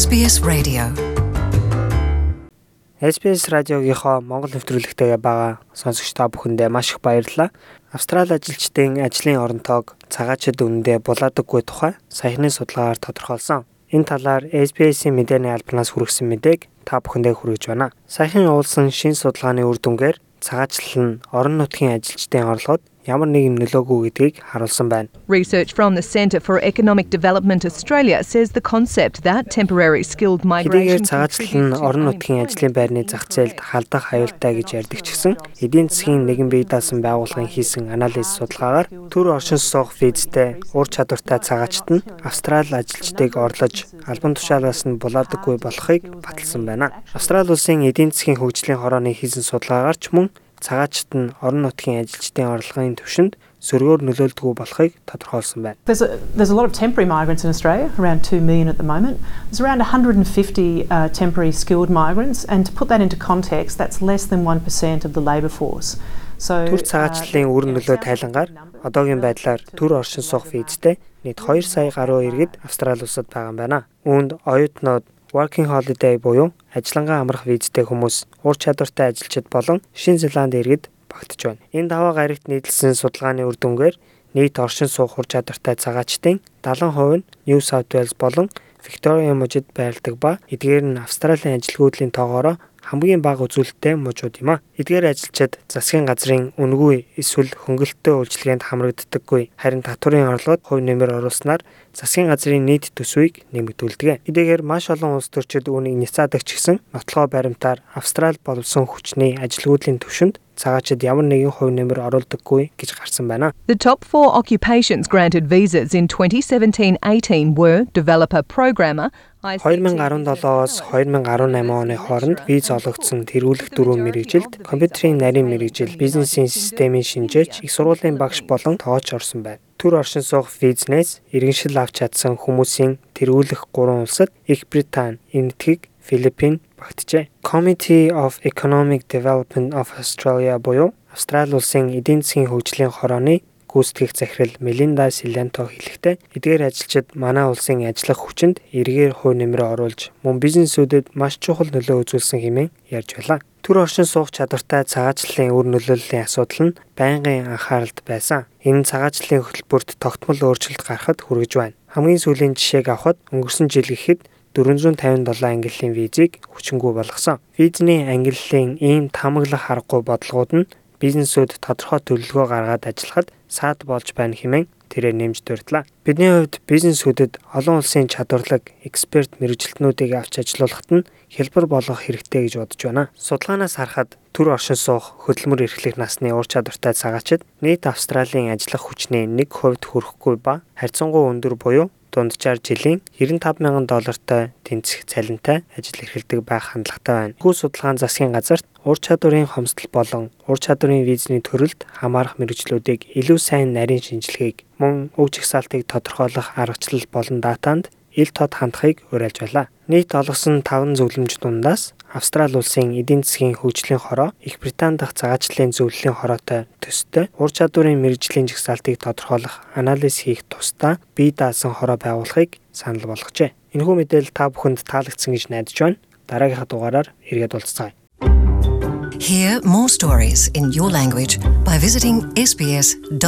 SBS Radio. SBS радиогийнхоо Монгол нэвтрүүлэгтэйгээ байгаа сонсогч та бүхэндээ маш их баярлалаа. Австрали ажилчдын ажлын оронтойг цагаачд үнэндээ булаадаггүй тухай саяхны судалгаагаар тодорхойлсон. Энэ талаар SBS-ийн мэдээний албанаас хүргэсэн мэдээг та бүхэндээ хүргэж байна. Саяхан явуулсан шин судалгааны үр дүнгээр цагаачлал нь орон нутгийн ажилчдын орлогод ямар нэгэн нөлөөгүй гэдгийг харуулсан байна. Research from the Centre for Economic Development Australia says the concept that temporary skilled migration цагаачлал нь орон нутгийн ажлын байрны зах зээлд халдах аюултай гэж ярьдаг ч гэсэн эдийн засгийн нэгэн бие даасан байгууллагын хийсэн анализ судалгаагаар төр оршин суух визтэй ур чадвартай цагаачт нь Австрали ажилчдыг орлож албан тушаалаас нь булаадаггүй болохыг баталсан байна. Австрали улсын эдийн засгийн хөгжлийн хорооны хийсэн судалгаагаар ч мөн цагаачт нь орон нутгийн ажилчдын орлогын түвшинд сөргөөр нөлөөлдөггүй болохыг тодорхойлсон байна. There's a, there's a lot of temporary migrants in Australia, around 2 million at the moment. There's around 150 uh, temporary skilled migrants, and to put that into context, that's less than 1% of the labour force. So, Төр цагаачлалын үр нөлөө тайлангаар одоогийн байдлаар төр оршин суух визтэй нийт 2 сая гаруй иргэд Австрали улсад байгаа юм байна. Үүнд оюутнууд working holiday буюу ажиллангаа амрах визтэй хүмүүс ур чадвартай ажилчид болон Шинэ Зеланд иргэд багтж байна. Энэ даваа гарагт нийтлсэн судалгааны үр дүнгээр нийт оршин суух ур чадвартай цагаачдын 70% нь New South Wales болон Victoria мужид байрладаг ба эдгээр нь Австралийн ажилгүйдлийн тоогоороо хамгийн бага үзүүлэлттэй мужууд юм а. Эдгээр ажилчид засгийн газрын үнгүй эсвэл хөнгөлөлтөө үйлчилгээнд хамрагддаггүй харин татварын орлогод хувь нэмэр оруулснаар засгийн газрын нийт төсвийг нэмэгдүүлдэг. Эдгээр маш олон улс төрчид үүнийг няцаадаг ч гэсэн нотлохоо баримтаар Австрали боловсон хүчний ажилгүйдлийн төвшөнд цагаачид ямар нэгэн хувь нэмэр оруулдаггүй гэж гарсан байна. The top four occupations granted visas in 2017-18 were developer programmer, ICT 2017-оос 2018 оны хооронд виз олгогдсон тэргүүлэх дөрвөн мэрэгжилд компьютерийн нарийн мэрэгжил, бизнесийн системийн шинжээч, их сургуулийн багш болон тооч орсон байна. Төр оршин суух визнес иргэншил авч чадсан хүмүүсийн тэргүүлэх гурван улсад Их Британи, Энэтхэг, Филиппин багтжээ. Committee of Economic Development of Australia буюу Австрали улсын эдийн засгийн хөгжлийн хорооны гүйцэтгэх захирал Мелинда Силянто хэлэхдээ эдгээр ажилчид манай улсын ажиллах хүчинд эргээр хувь нэмрээ оруулж мөн бизнесүүдэд маш чухал нөлөө үзүүлсэн хэмээн ярьж байлаа. Төр оршин суух чадвартай цагаачлалын үр нөлөөллийн асуудал нь байнгын анхааралд байсан. Энэ цагаачлалын хөтөлбөрт тогтмол өөрчлөлт гарахад хүргэж байна. Хамгийн сүүлийн жишээг авахад өнгөрсөн жил гэхэд 457 ангиллын визийг хүчингүй болгосон. Визний ангиллын ийм таамаглах аргагүй бодлогууд нь бизнесүүд тодорхой төлөвлөгөө гаргаад ажиллахад саад болж байна хэмээн тэрээр нэмж дурдлаа. Бидний хувьд бизнесүүдэд олон улсын чадварлаг эксперт мэрэгжилтнүүдийг авч ажиллуулахад нь хэлбэр болгох хэрэгтэй гэж бодож байна. Судалгаанаас харахад төр оршин суух хөдөлмөр эрхлэх насны ур чадвартай цагаачид нийт Австралийн ажиллах хүчний 1% хүрэхгүй ба харьцангуй өндөр буюу дунджаар жилийн 95 мянган доллартай тэнцэх цалинтай ажил эрхэлдэг байх хандлагатай байна. Хүү судалгаан засгийн газарт ур чадварын хомсдол болон ур чадварын визний төрөлд хамаарах мэрэгчлүүдийг илүү сайн нарийн шинжилгээг мөн өв чагсаалтыг тодорхойлох аргачлал болон датанд ил тод хандахыг уриалж байлаа. Нийт олгосон 5 зөвлөмж дундаас Австрали улсын эдийн засгийн хөгжлийн хороо Их Британи дахь цагаачлалын зөвлөлийн хороотой төстэй ур чадварын мэрэгжлийн жагсаалтыг тодорхойлох анализ хийх тусдаа бие даасан хороо байгуулахыг санал болгожээ. Энэхүү мэдээлэл та бүхэнд таалагдсан гэж найдаж байна. Дараагийнхаа дугаараар эргээд уулзцгаая. Hear more stories in your language by visiting sbs.com.au.